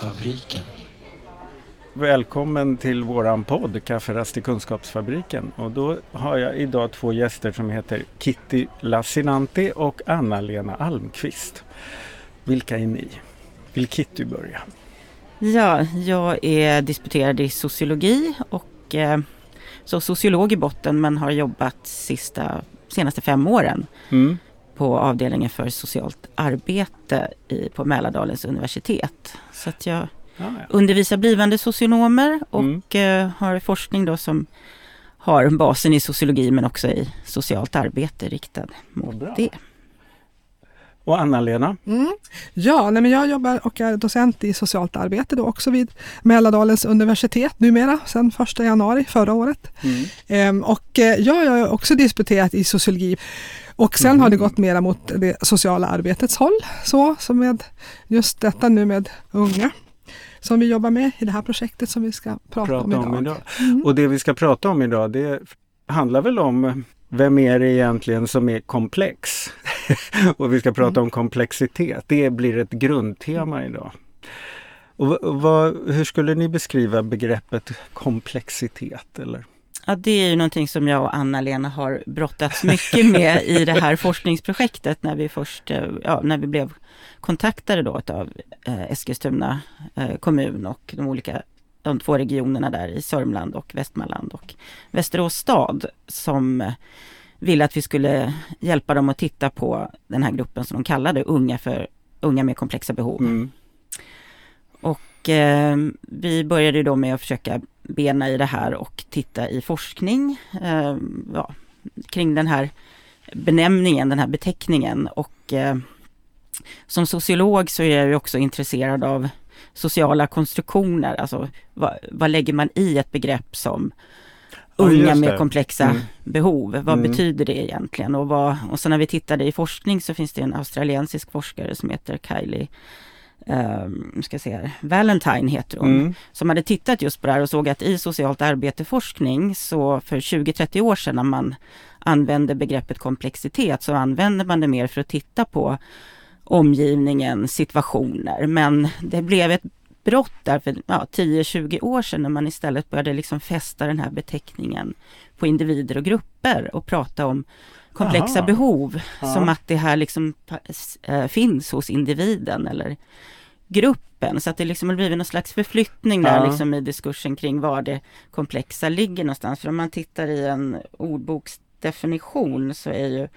Kunskapsfabriken. Välkommen till våran podd Kafferast i Kunskapsfabriken. Och då har jag idag två gäster som heter Kitty Lassinanti och Anna-Lena Almqvist. Vilka är ni? Vill Kitty börja? Ja, jag är disputerad i sociologi och eh, så sociolog i botten men har jobbat sista, senaste fem åren mm på avdelningen för socialt arbete i, på Mälardalens universitet. Så att jag ja, ja. undervisar blivande socionomer och mm. Eh, har forskning då som har basen i sociologi men också i socialt arbete riktad mot det. Och Anna-Lena? Mm. Ja, nej men jag jobbar och är docent i socialt arbete då också vid Mälardalens universitet numera, sedan 1 januari förra året. Mm. Ehm, och eh, jag har också disputerat i sociologi och sen mm. har det mm. gått mera mot det sociala arbetets håll, så som med just detta nu med unga som vi jobbar med i det här projektet som vi ska prata, prata om idag. Om idag. Mm. Och det vi ska prata om idag det handlar väl om vem är det egentligen som är komplex? och vi ska prata mm. om komplexitet. Det blir ett grundtema idag. Och vad, hur skulle ni beskriva begreppet komplexitet? Eller? Ja, det är ju någonting som jag och Anna-Lena har brottats mycket med i det här forskningsprojektet när vi först, eh, ja, när vi blev kontaktade då av eh, Eskilstuna eh, kommun och de olika de två regionerna där i Sörmland och Västmanland och Västerås stad som ville att vi skulle hjälpa dem att titta på den här gruppen som de kallade unga, för, unga med komplexa behov. Mm. Och eh, vi började då med att försöka bena i det här och titta i forskning eh, ja, kring den här benämningen, den här beteckningen och eh, som sociolog så är jag också intresserad av sociala konstruktioner. Alltså vad, vad lägger man i ett begrepp som unga med komplexa mm. behov. Vad mm. betyder det egentligen? Och, vad, och så när vi tittade i forskning så finns det en australiensisk forskare som heter Kylie Um, ska se Valentine heter hon, mm. som hade tittat just på det här och såg att i socialt arbeteforskning så för 20-30 år sedan när man använde begreppet komplexitet så använde man det mer för att titta på omgivningen, situationer. Men det blev ett brott där för ja, 10-20 år sedan när man istället började liksom fästa den här beteckningen på individer och grupper och prata om komplexa Aha. behov ja. som att det här liksom eh, finns hos individen eller gruppen. Så att det liksom har blivit någon slags förflyttning där ja. liksom i diskursen kring var det komplexa ligger någonstans. För om man tittar i en ordboksdefinition så är ju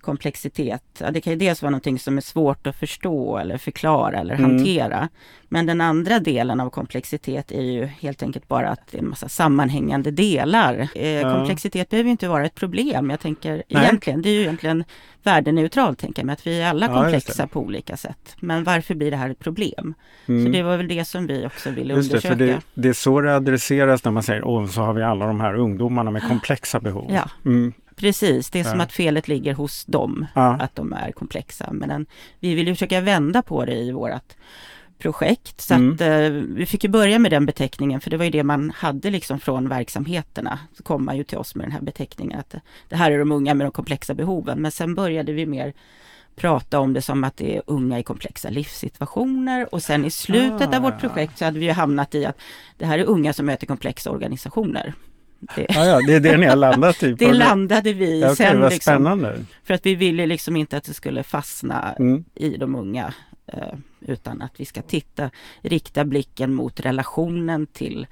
komplexitet. Det kan ju dels vara någonting som är svårt att förstå eller förklara eller mm. hantera. Men den andra delen av komplexitet är ju helt enkelt bara att det är en massa sammanhängande delar. Eh, ja. Komplexitet behöver inte vara ett problem. Jag tänker Nej. egentligen, det är ju egentligen värdeneutralt tänker jag mig, att vi är alla ja, komplexa på olika sätt. Men varför blir det här ett problem? Mm. Så det var väl det som vi också ville just undersöka. Det, det, det, är så det adresseras när man säger, åh, så har vi alla de här ungdomarna med komplexa behov. Ja. Mm. Precis, det är som att felet ligger hos dem, ja. att de är komplexa. Men en, vi vill ju försöka vända på det i vårt projekt. Så mm. att, eh, vi fick ju börja med den beteckningen, för det var ju det man hade liksom från verksamheterna. Så kom man ju till oss med den här beteckningen, att det här är de unga med de komplexa behoven. Men sen började vi mer prata om det som att det är unga i komplexa livssituationer och sen i slutet ah. av vårt ah. projekt så hade vi ju hamnat i att det här är unga som möter komplexa organisationer. Det, ah, ja, det är det ni har landat i? det landade vi ja, okay, sen. Vad liksom, spännande. För att vi ville liksom inte att det skulle fastna mm. i de unga. Eh, utan att vi ska titta, rikta blicken mot relationen till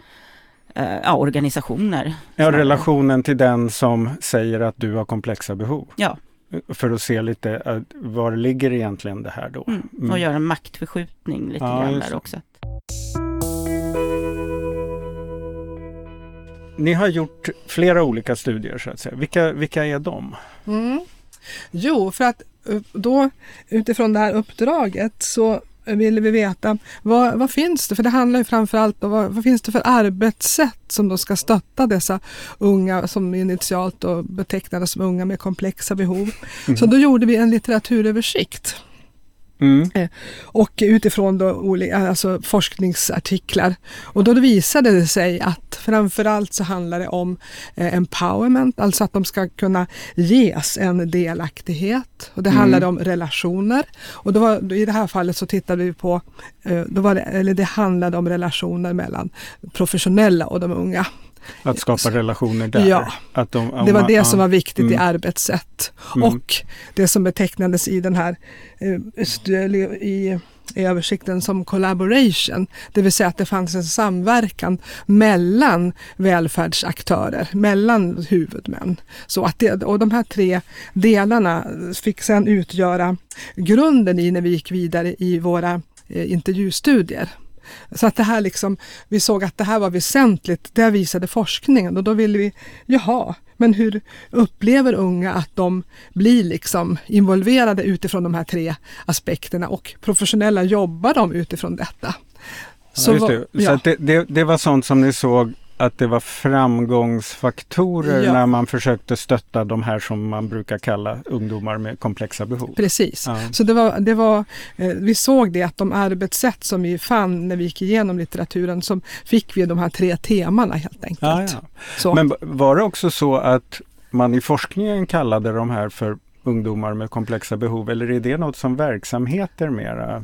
eh, ja, organisationer. Ja, relationen till den som säger att du har komplexa behov. Ja. För att se lite, eh, var ligger egentligen det här då? Mm. Och mm. göra en maktförskjutning lite ja, grann där också. ni har gjort flera olika studier så att säga. Vilka, vilka är de? Mm. Jo, för att eh, då utifrån det här uppdraget så ville vi veta vad, vad, finns det? För det handlar ju framförallt om vad, vad, finns det för arbetssätt som då ska stötta dessa unga som initialt då betecknades som unga med komplexa behov. Mm. Så då gjorde vi en litteraturöversikt Mm. och utifrån då olika, alltså forskningsartiklar. Och då visade det sig att framförallt så handlar det om eh, empowerment, alltså att de ska kunna ges en delaktighet. Och det Mm. handlade om relationer. Och då var, I det här fallet så tittade vi på, eh, då var det, eller det handlade om relationer mellan professionella och de unga. Att skapa relationer där. Ja. Att de, Det var det ja. som var viktigt i Mm. arbetssätt. Mm. Och det som betecknades i den här eh, i i översikten som collaboration, det vill säga att det fanns en samverkan mellan välfärdsaktörer, mellan huvudmän. Så att det, och de här tre delarna fick sedan utgöra grunden i när vi gick vidare i våra eh, intervjustudier. Så att det här liksom, vi såg att det här var väsentligt, det visade forskningen och då ville vi, jaha, men hur upplever unga att de blir liksom involverade utifrån de här tre aspekterna och professionella jobbar de utifrån detta? Så, ja, det. så ja. det, det, det var sånt som ni såg att det var framgångsfaktorer Ja. när man försökte stötta de här som man brukar kalla ungdomar med komplexa behov. Precis. Ja. Så det var, det var, eh, vi såg det att de arbetssätt som vi fann när vi gick igenom litteraturen så fick vi de här tre temana helt enkelt. Ja. Men var det också så att man i forskningen kallade de här för ungdomar med komplexa behov eller är det något som verksamheter mera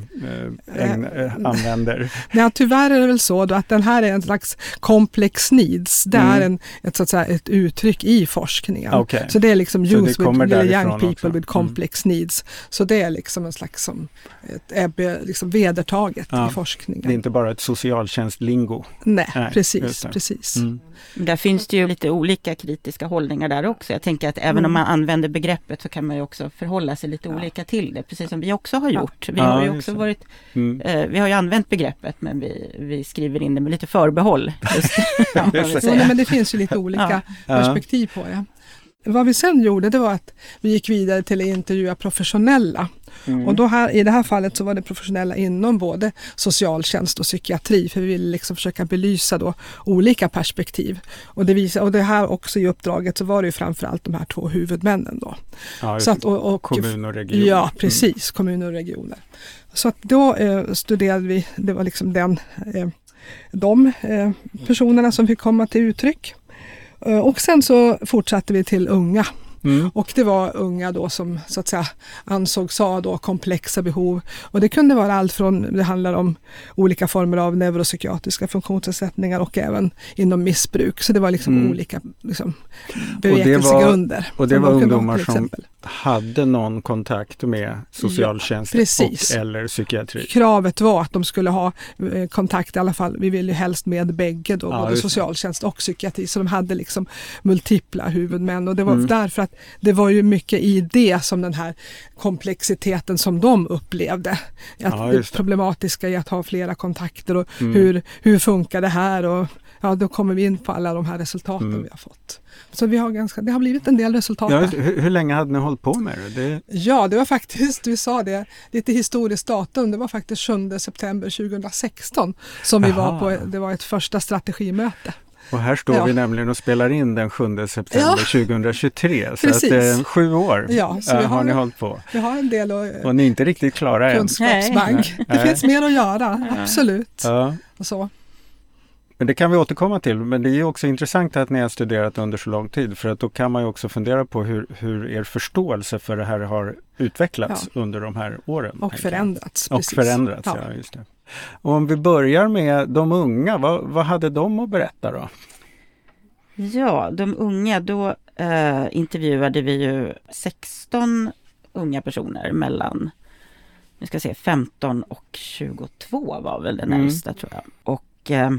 eh, ägn, eh, använder? Ja, tyvärr är det väl så då att den här är en slags complex needs. Det är Mm. en, ett, så att säga, ett uttryck i forskningen. Okej. Så det är liksom youth with, young people också. Mm. with complex needs. Så det är liksom en slags som ett, ebbe- liksom vedertaget Ja. i forskningen. Det är inte bara ett socialtjänstlingo. Nej, Nej, precis. det. precis. Mm. Där finns det ju lite olika kritiska hållningar där också. Jag tänker att även Mm. om man använder begreppet så kan man ju också förhålla sig lite olika till det, precis som vi också har gjort. Vi Ja, har ju också varit, Mm. eh, vi har ju använt begreppet men vi, vi skriver in det med lite förbehåll. Just, man nej, säga. men det finns ju lite olika Ja. perspektiv på det. Vad vi sen gjorde det var att vi gick vidare till att intervjua professionella. Mm. Och då här, i det här fallet så var det professionella inom både socialtjänst och psykiatri för vi ville liksom försöka belysa då olika perspektiv. Och det, visar, och det här också i uppdraget så var det ju framförallt de här två huvudmännen då. ja, Så att, och, och, kommun och region. Ja, precis, kommuner och regioner. Så att då eh, studerade vi, det var liksom den, eh, de eh, personerna som fick komma till uttryck. Eh, och sen så fortsatte vi till unga. Mm. Och det var unga då som så att säga ansågs ha då komplexa behov. Och det kunde vara allt från, det handlar om olika former av neuropsykiatriska funktionsnedsättningar och även inom missbruk. Så det var liksom Mm. olika liksom, det var- bevekelsegrunder. och det var de kunde ha, ungdomar som-. Hade någon kontakt med socialtjänst precis. och eller psykiatri? Kravet var att de skulle ha eh, kontakt i alla fall, vi vill ju helst med bägge då, Ja, både det. socialtjänst och psykiatri. Så de hade liksom multipla huvudmän och det var Mm. därför att det var ju mycket i det som den här komplexiteten som de upplevde. Att Ja, det det. problematiska i att ha flera kontakter och Mm. hur, hur funkar det här och ja, då kommer vi in på alla de här resultaten Mm. vi har fått. Så vi har ganska, det har blivit en del resultat. Ja, hur, hur länge hade ni hållit på med det? det Ja, det var faktiskt, vi sa det, lite historiskt datum, det var faktiskt 7 september 2016 som vi Jaha. var på, det var ett första strategimöte. Och här står Ja. vi nämligen och spelar in den 7 september 2023. Så att, eh, sju år Ja, så eh, har, har- ni hållit på. Vi har en del och, Och ni är inte riktigt klara än. kunskapsbank. Det finns mer att göra, absolut. Ja. Och så. Men det kan vi återkomma till. Men det är också intressant att ni har studerat under så lång tid. För att då kan man ju också fundera på hur, hur er förståelse för det här har utvecklats under de här åren. Och förändrats. Och precis. förändrats, ja. Ja. just det. Om vi börjar med de unga, vad, vad hade de att berätta då? Ja, de unga, då eh, intervjuade vi ju 16 unga personer mellan nu ska se, 15 och 22 var väl det Mm. tror jag. Och eh,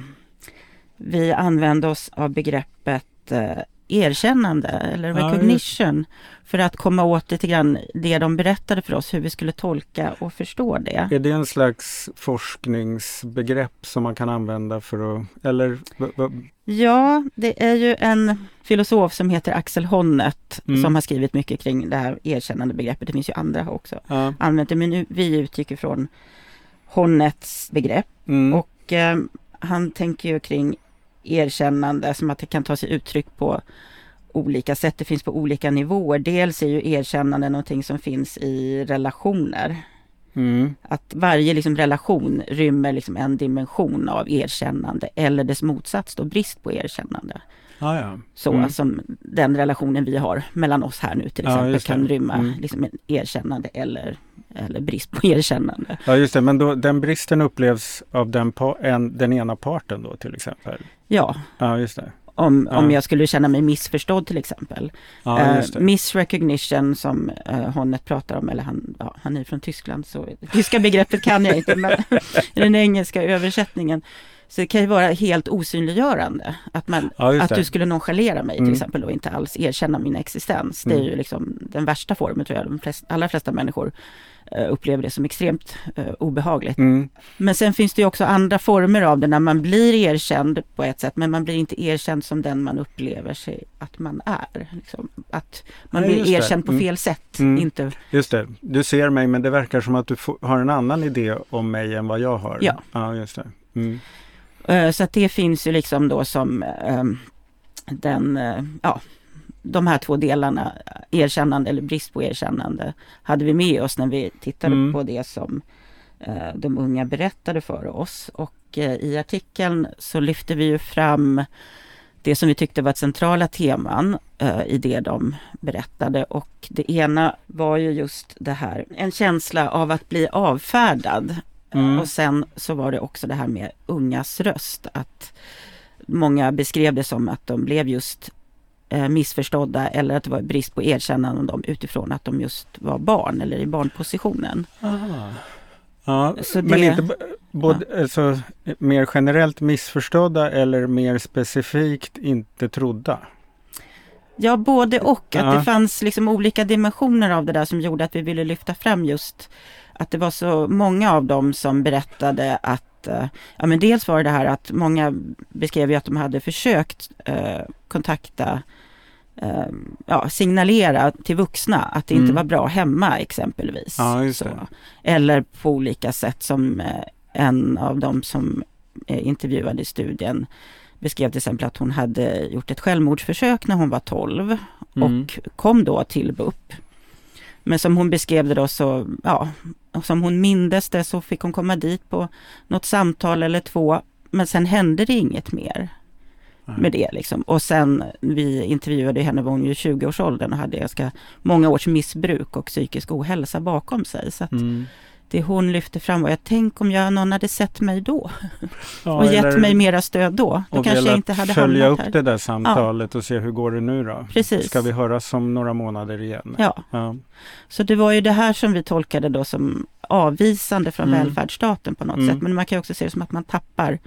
vi använde oss av begreppet eh, erkännande eller recognition för att komma åt lite grann det de berättade för oss, hur vi skulle tolka och förstå det. Är det en slags forskningsbegrepp som man kan använda för att, eller? Ja, det är ju en filosof som heter Axel Honneth Mm. som har skrivit mycket kring det här erkännande begreppet. Det finns ju andra också Ja. använt det, men nu, vi utgick ifrån Honneths begrepp Mm. och eh, han tänker ju kring erkännande som att det kan ta sig uttryck på olika sätt. Det finns på olika nivåer. Dels är ju erkännande någonting som finns i relationer. Mm. Att varje liksom relation rymmer liksom en dimension av erkännande eller dess motsats då brist på erkännande. Ah, ja. Så Mm. som den relationen vi har mellan oss här nu till Ja, exempel det. kan rymma Mm. liksom en erkännande eller, eller brist på erkännande. ja, just det. Men då, den bristen upplevs av den, pa- en, den ena parten då till exempel? Ja, Ja, just det. om, Ja. om jag skulle känna mig missförstådd till exempel. Ja, Eh, det. Misrecognition som uh, Honnet pratar om, eller han, ja, han är från Tyskland så tyska begreppet kan jag inte, men den engelska översättningen så det kan ju vara helt osynliggörande. Att, man, Ja, att det. du skulle nonchalera mig till Mm. exempel och inte alls erkänna min existens. Det är Mm. ju liksom den värsta formen tror jag. De flest, allra flesta människor eh, upplever det som extremt eh, obehagligt. Mm. Men sen finns det ju också andra former av det när man blir erkänd på ett sätt men man blir inte erkänd som den man upplever sig att man är. Liksom. Att man Nej, blir det. erkänd på Mm. fel sätt. Mm. Inte, Just det. Du ser mig men det verkar som att du har en annan idé om mig än vad jag har. Ja. Ja, just det. Eh, så att det finns ju liksom då som ehm, den, eh, ja, de här två delarna, erkännande eller brist på erkännande, hade vi med oss när vi tittade Mm. på det som eh, de unga berättade för oss. Och i artikeln så lyfter vi ju fram det som vi tyckte var centrala teman i det de berättade. Och det ena var ju just det här, en känsla av att bli avfärdad. Mm. Och sen så var det också det här med ungas röst. Att många beskrev det som att de blev just eh, missförstådda eller att det var brist på erkännande om dem utifrån att de just var barn eller i barnpositionen. Ja, Så men det- inte både, alltså, mer generellt missförstådda eller mer specifikt inte trodda? Ja, både och. Att Ja. det fanns liksom olika dimensioner av det där som gjorde att vi ville lyfta fram just att det var så många av dem som berättade att eh, Ja men dels var det här att många beskrev ju att de hade försökt eh, kontakta eh, Ja, signalera till vuxna att det inte Mm. var bra hemma exempelvis. Ja. Eller på olika sätt som eh, en av dem som eh, intervjuade i studien beskrev till exempel att hon hade gjort ett självmordsförsök när hon var 12 Mm. och kom då till BUP. Men som hon beskrev det då så, ja, som hon mindes det så fick hon komma dit på något samtal eller två. Men sen hände det inget mer med det liksom. Och sen vi intervjuade henne var hon ju i 20-årsåldern och hade ganska många års missbruk och psykisk ohälsa bakom sig. Så att Mm. Det hon lyfte fram var, jag tänk om jag, någon hade sett mig då Ja, och gett mig mera stöd då. Då kanske jag inte hade följa hamnat upp här. det där samtalet och se hur går det nu då? Precis. Ska vi höras om några månader igen? Ja, Ja. så det var ju det här som vi tolkade då som avvisande från Mm. välfärdsstaten på något Mm. sätt. Men man kan också se det som att man tappar,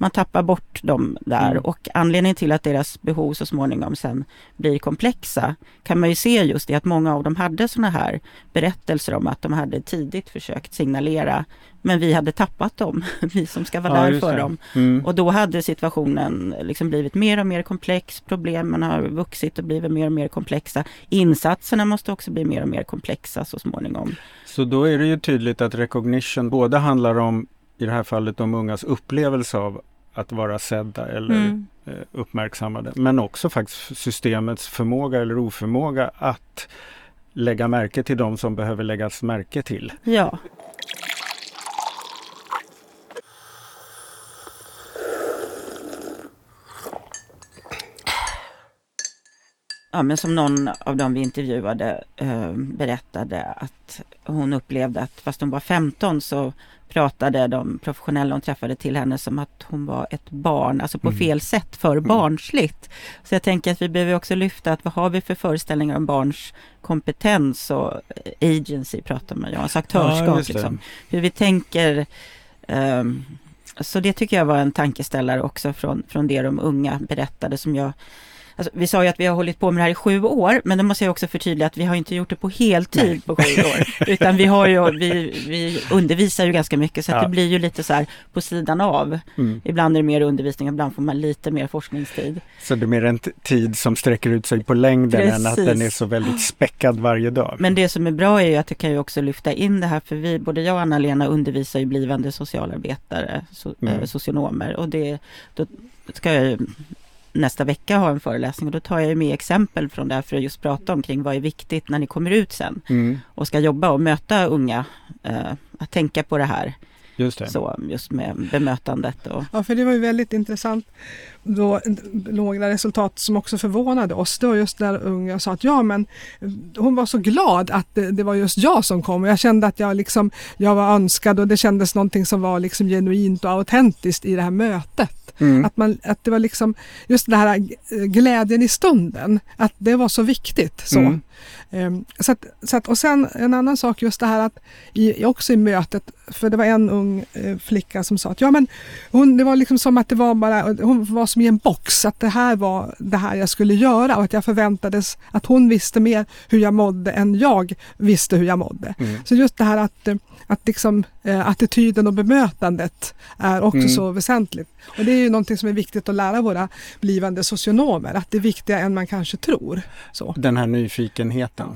man tappar bort dem där. Mm. Och anledningen till att deras behov så småningom sen blir komplexa kan man ju se just i att många av dem hade sådana här berättelser om att de hade tidigt försökt signalera men vi hade tappat dem, vi som ska vara Ja, där för det. dem. Mm. Och då hade situationen liksom blivit mer och mer komplex, problemen har vuxit och blivit mer och mer komplexa. Insatserna måste också bli mer och mer komplexa så småningom. Så då är det ju tydligt att recognition både handlar om, i det här fallet, de ungas upplevelse av att vara sedda eller Mm. eh, uppmärksammade. Men också faktiskt systemets förmåga eller oförmåga att lägga märke till de som behöver läggas märke till. Ja, Ja, men som någon av dem vi intervjuade eh, berättade att hon upplevde att fast hon var 15 så pratade de professionella hon träffade till henne som att hon var ett barn, alltså på Mm. fel sätt, för barnsligt. Så jag tänker att vi behöver också lyfta att vad har vi för föreställningar om barns kompetens och agency pratar man ju om, alltså aktörskap. det. liksom. Hur vi tänker ehm, så det tycker jag var en tankeställare också från, från det de unga berättade som jag Alltså, vi sa ju att vi har hållit på med det här i sju år, men då måste jag också förtydliga att vi har inte gjort det på heltid på sju år. Utan vi, har ju, vi, vi undervisar ju ganska mycket, så Ja. det blir ju lite så här på sidan av. Mm. Ibland är det mer undervisning, ibland får man lite mer forskningstid. Så det är mer en tid som sträcker ut sig på längden än att Precis. den är så väldigt späckad varje dag. Men det som är bra är ju att jag kan ju också lyfta in det här, för vi, både jag och Anna-Lena undervisar ju blivande socialarbetare, so, Mm. eh, socionomer. Och det, då ska jag nästa vecka ha en föreläsning och då tar jag med exempel från det här för att just prata om kring vad är viktigt när ni kommer ut sen Mm. och ska jobba och möta unga eh, att tänka på det här. Just det. Så, just med bemötandet. Och, Ja, för det var ju väldigt intressant. Då, några resultat som också förvånade oss. Det var just där unga sa att ja, men hon var så glad att det, det var just jag som kom. Jag kände att jag, liksom, jag var önskad och det kändes någonting som var liksom genuint och autentiskt i det här mötet. Mm. Att, man, att det var liksom just det här glädjen i stunden, att det var så viktigt. Så. Mm. Ehm, så att, så att, och sen en annan sak just det här att i, också i mötet, för det var en ung eh, flicka som sa att ja men hon, det var liksom som att det var bara, hon var som i en box, att det här var det här jag skulle göra och att jag förväntades att hon visste mer hur jag mådde än jag visste hur jag mådde. Mm. Så just det här att, att liksom, eh, attityden och bemötandet är också Mm. så väsentligt. Och det är ju någonting som är viktigt att lära våra blivande socionomer, att det är viktigare än man kanske tror. Så. Den här nyfikenheten.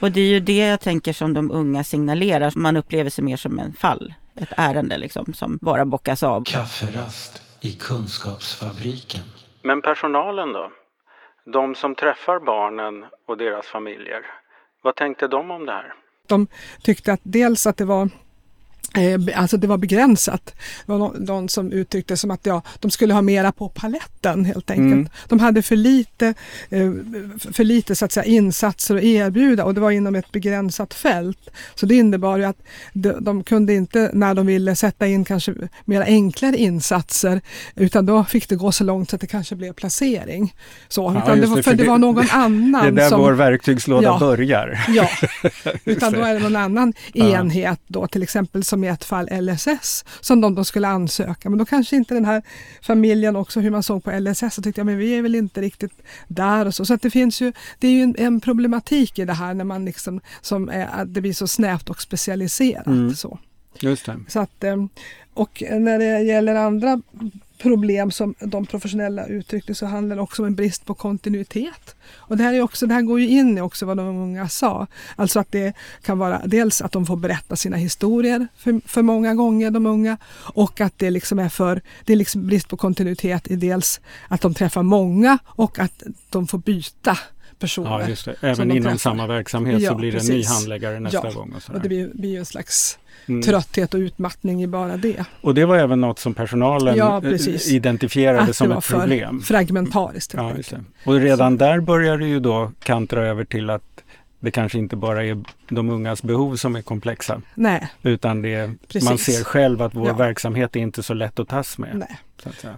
och det är ju det jag tänker som de unga signalerar. Man upplever sig mer som en fall, ett ärende liksom, som bara bockas av. Kafferast i Kunskapsfabriken. Men personalen då? De som träffar barnen och deras familjer. Vad tänkte de om det här? De tyckte att dels att det var Alltså det var begränsat. Det var nå- någon som uttryckte som att ja, de skulle ha mera på paletten helt enkelt. Mm. De hade för lite, eh, för lite så att säga, insatser att erbjuda och det var inom ett begränsat fält. Så det innebar ju att de, de kunde inte när de ville sätta in kanske mera enklare insatser utan då fick det gå så långt så att det kanske blev placering. Så, Ja, det var, det, för det det- var någon annan Det är där som... vår verktygslåda Ja. börjar. Ja, utan då är det någon annan enhet då, till exempel som i ett fall LSS, som de då skulle ansöka. Men då kanske inte den här familjen också, hur man såg på LSS, och tyckte men vi är väl inte riktigt där och så. Så att det finns ju, det är ju en, en problematik i det här när man liksom, som är, att det blir så snävt och specialiserat. Mm. Så. Just det. Så att, eh, och när det gäller andra problem som de professionella uttryckte så handlar det också om en brist på kontinuitet. Och det här, är också, det här går ju in i också vad de unga sa. Alltså att det kan vara dels att de får berätta sina historier för, för många gånger, de unga. Och att det liksom är för, det är liksom brist på kontinuitet i dels att de träffar många och att de får byta personer. Ja, det. Även inom samma verksamhet Ja, så blir det en ny precis. handläggare nästa Ja, gång. Och, Och det blir, blir en slags Mm. trötthet och utmattning i bara det. och det var även något som personalen Ja, precis. identifierade Att det som var ett för problem. fragmentariskt. helt Ja, det. Och redan där börjar det ju då kantra över till att det kanske inte bara är de ungas behov som är komplexa. Nej, Utan det är, Precis. man ser själv att vår Ja. verksamhet är inte så lätt att tas med. nej.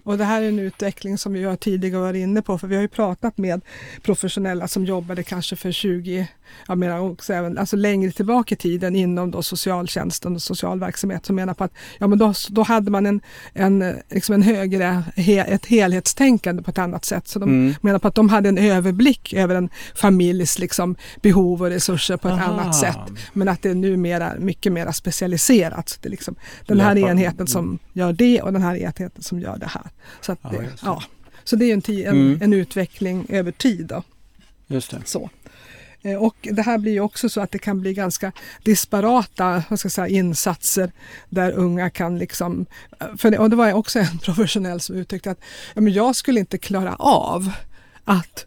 Och det här är en utveckling som vi har tidigare varit inne på för vi har ju pratat med professionella som jobbade kanske för 20, ja menar också även, alltså längre tillbaka i tiden inom då socialtjänsten och social verksamhet som menar på att ja men då, då hade man en, en, liksom en högre, he, ett helhetstänkande på ett annat sätt. Så de Mm. menar på att de hade en överblick över en familjs liksom, behov och resurser på ett Aha. annat sätt. Men att det är numera mycket mer specialiserat. Så det är liksom den här enheten som gör det och den här enheten som gör det här. Så, att Ja, ja. så det är en, en, Mm. en utveckling över tid. Då. Just det. Så. Eh, Och det här blir ju också så att det kan bli ganska disparata vad ska säga, insatser där unga kan liksom, för det, och det var också en professionell som uttryckte att ja, men jag skulle inte klara av att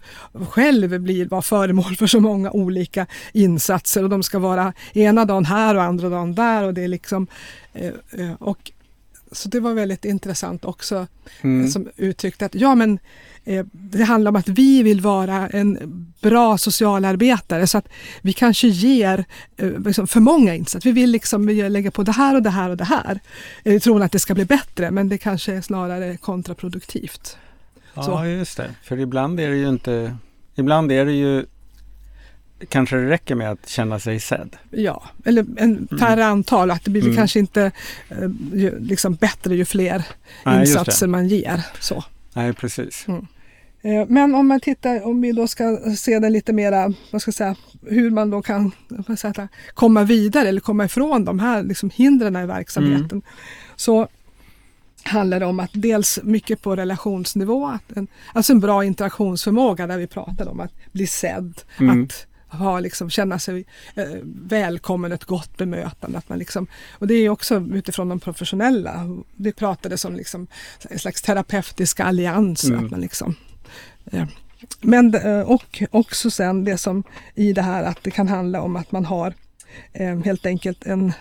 själv blir, vara föremål för så många olika insatser och de ska vara ena dagen här och andra dagen där och det är liksom eh, eh, och så det var väldigt intressant också Mm. som uttryckte att ja men eh, det handlar om att vi vill vara en bra socialarbetare så att vi kanske ger eh, liksom för många insatser. Vi vill liksom lägga på det här och det här och det här. Eh, I tron att det ska bli bättre men det kanske är snarare kontraproduktivt. Ja, Så. just det. För ibland är det ju inte... Ibland är det ju... Kanske det räcker med att känna sig sedd. Ja, eller en färre antal, att det blir Mm. kanske inte eh, ju, liksom bättre ju fler Nej, insatser man ger. Så. Nej, precis. Eh, Men om man tittar, om vi då ska se det lite mera, vad ska jag säga, hur man då kan säga, komma vidare eller komma ifrån de här liksom, hindren i verksamheten. Så handlar det om att dels mycket på relationsnivå, en, alltså en bra interaktionsförmåga där vi pratar om att bli sedd, Mm. att ha, liksom, känna sig eh, välkommen, ett gott bemötande. Att man liksom, och det är också utifrån de professionella. Det pratades om liksom, en slags terapeutiska allianser. Mm. Att man liksom, eh, men, eh, och också sen det som i det här att det kan handla om att man har helt enkelt en,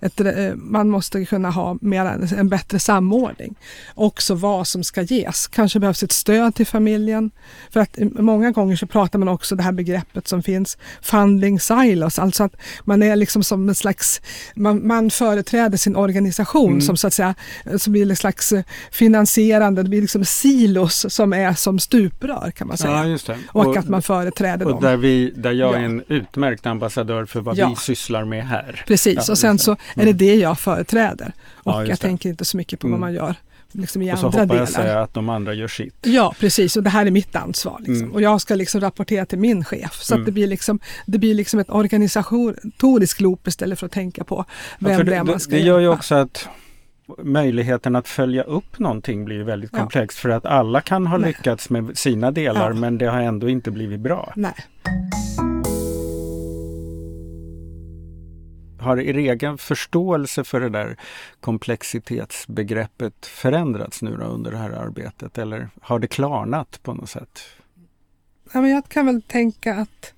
ett, eh, man måste kunna ha mer, en bättre samordning. Också vad som ska ges. Kanske behövs ett stöd till familjen. För att många gånger så pratar man också det här begreppet som finns, funding silos, alltså att man är liksom som en slags, man, man företräder sin organisation mm. som så att säga, som blir en slags finansierande, det blir liksom silos som är som stuprör kan man säga. Ja, och, och, att man företräder och dem. Där, vi, där jag ja. är en utmärkt ambassadör för vad ja. Sysslar med här. Precis, och sen så är det det jag företräder. Och jag tänker inte så mycket på vad mm. man gör liksom i andra delar. Och så hoppas jag säga att de andra gör sitt. Ja, precis. Och det här är mitt ansvar. Liksom. Mm. Och jag ska liksom rapportera till min chef. Så mm. det, blir liksom, det blir liksom ett organisatoriskt loop istället för att tänka på vem ja, det, är man ska Det gör ju också att möjligheten att följa upp någonting blir väldigt ja. komplext. För att alla kan ha Nej. lyckats med sina delar ja. men det har ändå inte blivit bra. Nej. Har er egen förståelse för det där komplexitetsbegreppet förändrats nu under det här arbetet eller har det klarnat på något sätt? Ja, men jag kan väl tänka att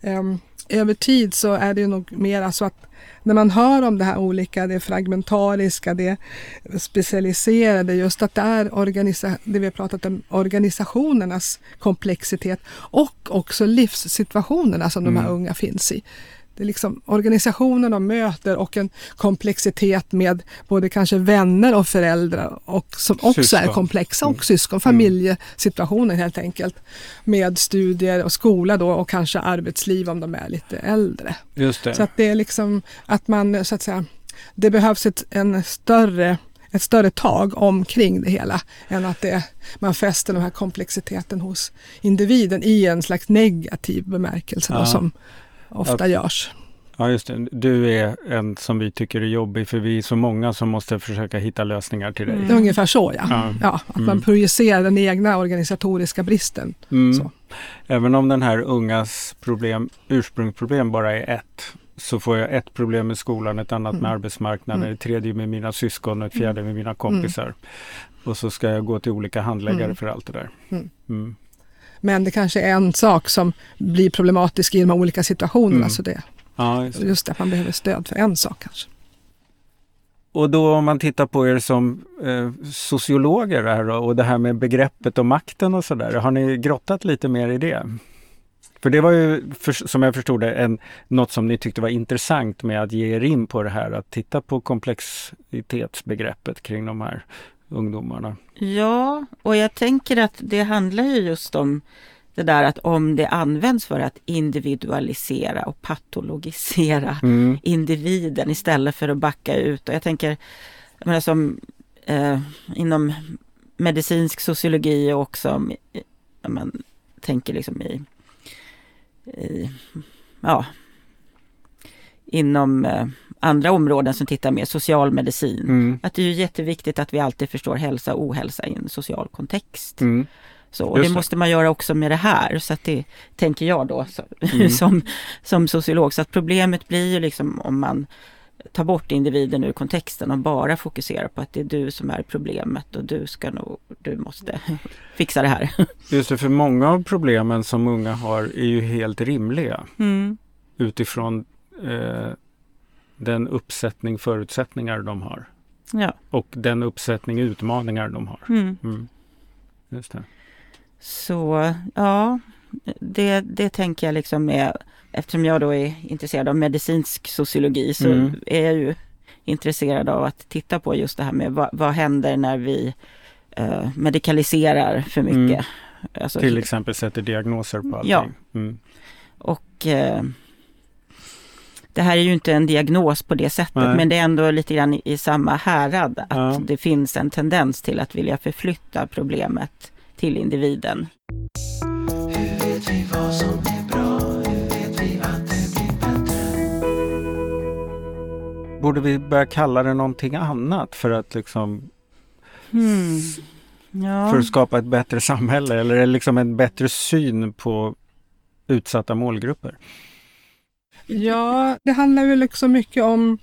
um, över tid så är det nog mer så att när man hör om det här olika, det fragmentariska, det specialiserade, just att det är organisa- det vi har pratat om, organisationernas komplexitet och också livssituationerna som mm. de här mm. unga finns i det är liksom organisationen de möter och en komplexitet med både kanske vänner och föräldrar och som också syskon. är komplexa och mm. syskon, mm. familjesituationen helt enkelt. Med studier och skola då och kanske arbetsliv om de är lite äldre. Just det. Så att det är liksom att man så att säga, det behövs ett, en större ett större tag omkring det hela än att det, man fäster den här komplexiteten hos individen i en slags negativ bemärkelse ja. som ofta ja. görs. Ja just det, du är en som vi tycker är jobbig för vi är så många som måste försöka hitta lösningar till dig. Mm. Ungefär så ja. ja. ja att mm. man projicerar den egna organisatoriska bristen. Mm. Även om den här ungas problem, ursprungsproblem bara är ett så får jag ett problem med skolan, ett annat med mm. arbetsmarknaden, mm. ett tredje med mina syskon och ett fjärde med mina kompisar. Och så ska jag gå till olika handläggare för allt det där. Men det kanske är en sak som blir problematisk i de olika situationerna. Mm. Så det, ja, just, just att man behöver stöd för en sak kanske. Och då om man tittar på er som eh, sociologer här då, och det här med begreppet och makten och sådär. Har ni grottat lite mer i det? För det var ju, för, som jag förstod det, en, något som ni tyckte var intressant med att ge er in på det här, att titta på komplexitetsbegreppet kring de här ungdomarna. Ja, och jag tänker att det handlar ju just om det där att om det används för att individualisera och patologisera mm. individen istället för att backa ut. Och jag tänker, jag menar som eh, inom medicinsk sociologi och också, man tänker liksom i, i ja, inom eh, andra områden som tittar mer socialmedicin. Mm. Att det är jätteviktigt att vi alltid förstår hälsa och ohälsa i en social kontext. Mm. Så, och det, det, måste man göra också med det här. Så att det tänker jag då så, mm. som, som sociolog. Så att problemet blir ju liksom om man tar bort individen ur kontexten och bara fokuserar på att det är du som är problemet och du ska nog, du måste fixa det här. Just det, för många av problemen som unga har är ju helt rimliga. Mm. Utifrån eh, den uppsättning förutsättningar de har. Ja. Och den uppsättning utmaningar de har. Mm. Mm. Just det. Så ja, det, det tänker jag liksom är, eftersom jag då är intresserad av medicinsk sociologi så mm. är jag ju intresserad av att titta på just det här med vad, vad händer när vi eh, medikaliserar för mycket. Mm. Alltså, Till exempel sätter diagnoser på allting. Ja. Mm. Och eh, det här är ju inte en diagnos på det sättet, Nej. men det är ändå lite grann i, samma härad. Att ja. det finns en tendens till att vilja förflytta problemet till individen. Borde vi börja kalla det någonting annat för att liksom hmm. ja. för att skapa ett bättre samhälle eller liksom en bättre syn på utsatta målgrupper? Ja, det handlar ju liksom mycket om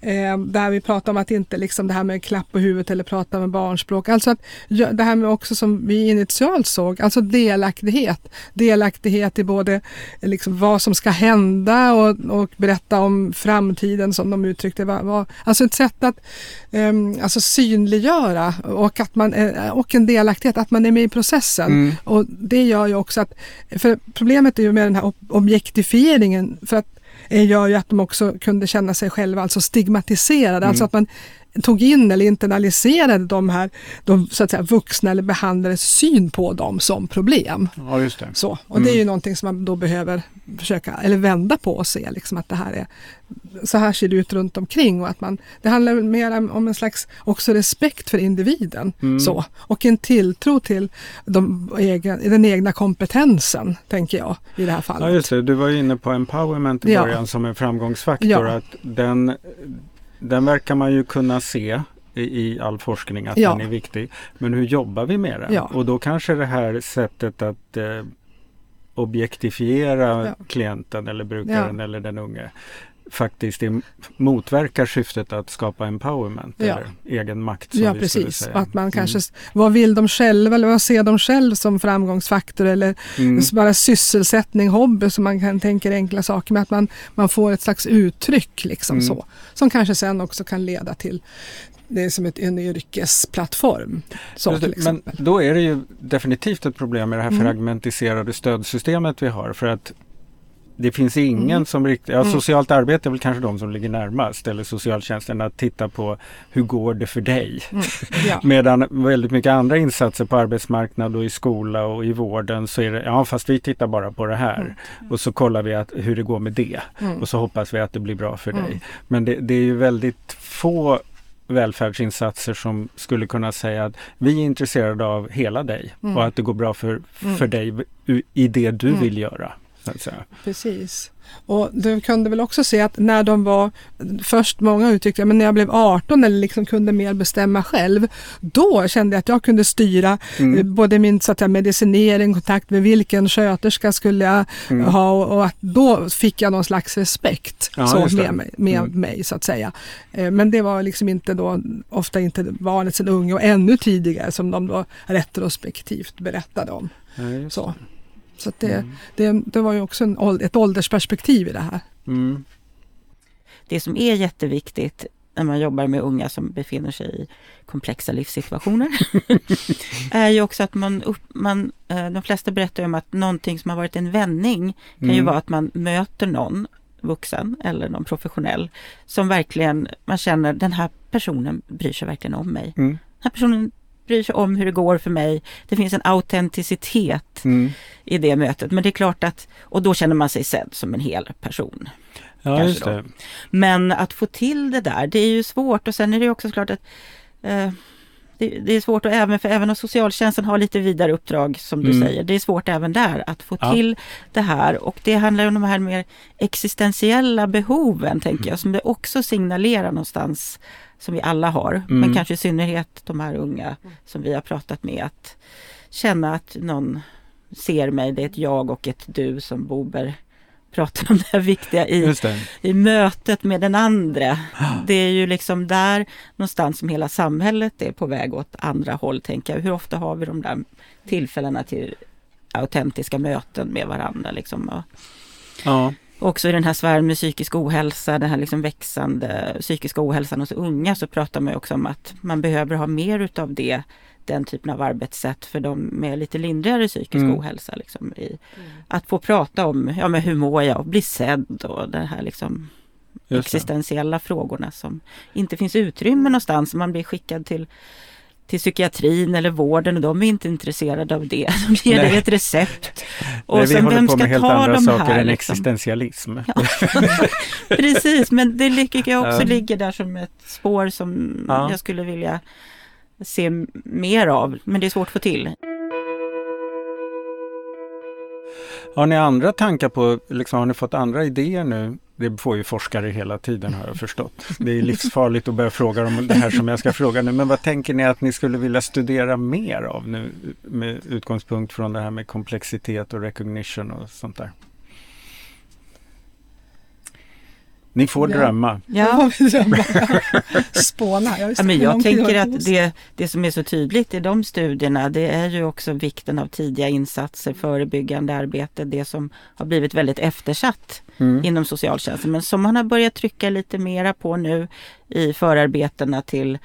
Eh, där vi pratar om att inte liksom det här med klapp på huvudet eller prata med barnspråk. Alltså att det här med också som vi initialt såg, alltså delaktighet. Delaktighet i både liksom vad som ska hända och, och berätta om framtiden som de uttryckte. Var, var, alltså ett sätt att eh, alltså synliggöra och, att man, eh, och en delaktighet, att man är med i processen. Mm. Och det gör ju också att, för problemet är ju med den här objektifieringen, för att gör ju att de också kunde känna sig själva alltså stigmatiserade. Alltså mm. Alltså att man tog in eller internaliserade de här de, så att säga, vuxna eller behandlades syn på dem som problem. Ja, just det. Så, och mm. det är ju någonting som man då behöver försöka eller vända på och se liksom att det här är så här ser det ut runt omkring och att man det handlar mer om en slags också respekt för individen mm. så, och en tilltro till de egen, den egna kompetensen tänker jag i det här fallet. Ja just det, du var inne på empowerment i början ja. som en framgångsfaktor. Ja. Att den, den verkar man ju kunna se i, all forskning att ja. den är viktig. Men hur jobbar vi med den? Ja. Och då kanske det här sättet att eh, objektifiera ja. klienten eller brukaren eller den unge faktiskt motverkar syftet att skapa empowerment ja. eller egen makt. ja, precis. Att man kanske, mm. vad vill de själva eller vad ser de själv som framgångsfaktor eller mm. bara sysselsättning, hobby som man kan tänka enkla saker med. Att man, man får ett slags uttryck liksom mm. så. Som kanske sen också kan leda till det är som ett, en yrkesplattform. Så, Men då är det ju definitivt ett problem med det här mm. fragmentiserade stödsystemet vi har. För att det finns ingen mm. som riktigt, ja, mm. socialt arbete är väl kanske de som ligger närmast eller socialtjänsten att titta på hur går det för dig? Mm. Ja. Medan väldigt mycket andra insatser på arbetsmarknad och i skola och i vården så är det, ja fast vi tittar bara på det här mm. och så kollar vi att, hur det går med det mm. och så hoppas vi att det blir bra för dig. Mm. Men det, det är ju väldigt få välfärdsinsatser som skulle kunna säga att vi är intresserade av hela dig och att det går bra för, för dig i det du vill göra. Precis. Och du kunde väl också se att när de var, först många uttryckte men när jag blev 18 eller liksom kunde mer bestämma själv, då kände jag att jag kunde styra mm. Eh, både min så att säga, medicinering, kontakt med vilken sköterska skulle jag mm. ha och, och, att då fick jag någon slags respekt ja, så med, mig, med mm. mig så att säga. Eh, men det var liksom inte då, ofta inte barnet sen unge och ännu tidigare som de då retrospektivt berättade om. Ja, så. Så det, mm. det, det, var ju också en, ett åldersperspektiv i det här. Mm. Det som är jätteviktigt när man jobbar med unga som befinner sig i komplexa livssituationer är ju också att man, upp, man, eh, de flesta berättar om att någonting som har varit en vändning kan mm. ju vara att man möter någon vuxen eller någon professionell som verkligen man känner den här personen bryr sig verkligen om mig. Mm. Den här personen bryr sig om hur det går för mig. Det finns en autenticitet mm. i det mötet. Men det är klart att, och då känner man sig sedd som en hel person. Ja, just det. Men att få till det där, det är ju svårt och sen är det också klart att eh, det, det, är svårt och även för även om socialtjänsten har lite vidare uppdrag som du mm. säger. Det är svårt även där att få ja. till det här och det handlar om de här mer existentiella behoven tänker mm. jag som det också signalerar någonstans som vi alla har, mm. men kanske i synnerhet de här unga som vi har pratat med. Att känna att någon ser mig, det är ett jag och ett du som Bober pratar om det här viktiga i, i mötet med den andra. Det är ju liksom där någonstans som hela samhället är på väg åt andra håll, tänker jag. Hur ofta har vi de där tillfällena till autentiska möten med varandra? Liksom. Ja också i den här sfären med psykisk ohälsa, den här liksom växande psykiska ohälsan hos unga så pratar man också om att man behöver ha mer utav det, den typen av arbetssätt för de med lite lindrigare psykisk mm. ohälsa. Liksom, i, mm. Att få prata om, ja men hur mår jag och bli sedd och det här liksom existentiella frågorna som inte finns utrymme någonstans. Man blir skickad till till psykiatrin eller vården och de är inte intresserade av det. De ger dig ett recept. Och Nej, vi håller på med helt andra saker här, än liksom. existentialism. Ja. Precis, men det tycker jag också ligger där som ett spår som ja. jag skulle vilja se mer av. Men det är svårt att få till. Har ni andra tankar på, liksom, har ni fått andra idéer nu det får ju forskare hela tiden har jag förstått. Det är livsfarligt att börja fråga om det här som jag ska fråga nu. Men vad tänker ni att ni skulle vilja studera mer av nu med utgångspunkt från det här med komplexitet och recognition och sånt där? Ni får Ja. drömma. Ja. Spåna. Ja, just Ja, men jag tänker att det det, som är så tydligt i de studierna det är ju också vikten av tidiga insatser, förebyggande arbete, det som har blivit väldigt eftersatt Mm. inom socialtjänsten men som man har börjat trycka lite mera på nu i förarbetena till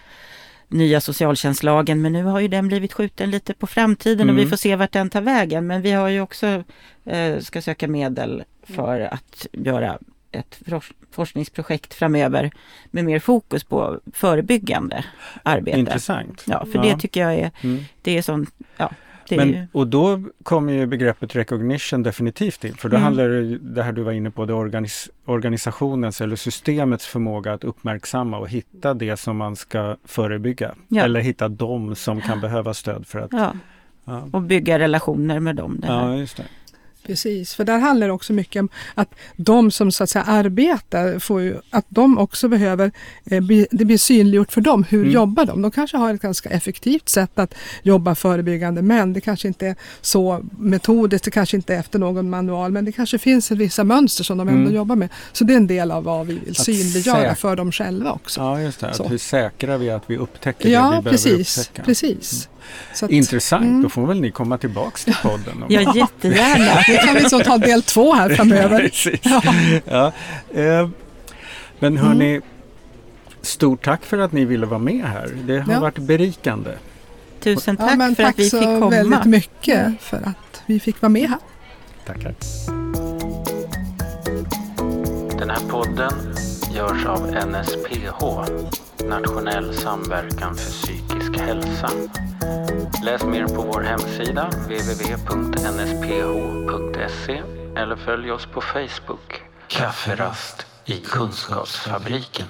nya socialtjänstlagen men nu har ju den blivit skjuten lite på framtiden och Mm. vi får se vart den tar vägen men vi har ju också eh, ska söka medel för att göra ett fors- forskningsprojekt framöver med mer fokus på förebyggande arbete. Intressant. Ja, för det tycker jag är, Mm. det är sånt, ja, är ju, Men, och då kommer ju begreppet recognition definitivt in. För då Mm. handlar det det här du var inne på, det organis organisationens eller systemets förmåga att uppmärksamma och hitta det som man ska förebygga. Ja. Eller hitta de som kan behöva stöd för att... ja, Ja, och bygga relationer med dem. Det här. ja just det. Precis, för där handlar det också mycket om att de som så att säga arbetar, får ju, att de också behöver, eh, bli, det blir synliggjort för dem, hur Mm. jobbar de? De kanske har ett ganska effektivt sätt att jobba förebyggande men det kanske inte är så metodiskt, det kanske inte är efter någon manual men det kanske finns vissa mönster som de ändå Mm. jobbar med. Så det är en del av vad vi vill Att synliggöra för dem själva också. Ja, just det. Så. Att hur säkrar vi att vi upptäcker det Ja, vi behöver precis. upptäcka? precis. Så att, Intressant, Mm. då får väl ni komma tillbaks till podden. om- Ja, jättegärna. det kan vi så ta del två här framöver. Precis. Ja. Eh, men hörni, Mm. stort tack för att ni ville vara med här. Det har Ja. varit berikande. Tusen Ja, tack men för tack att vi så fick komma. väldigt mycket för att vi fick vara med här. Tackar. Den här podden görs av NSPH, Nationell samverkan för psykisk hälsa. Läs mer på vår hemsida www.nsph.se eller följ oss på Facebook. Kafferast i Kunskapsfabriken.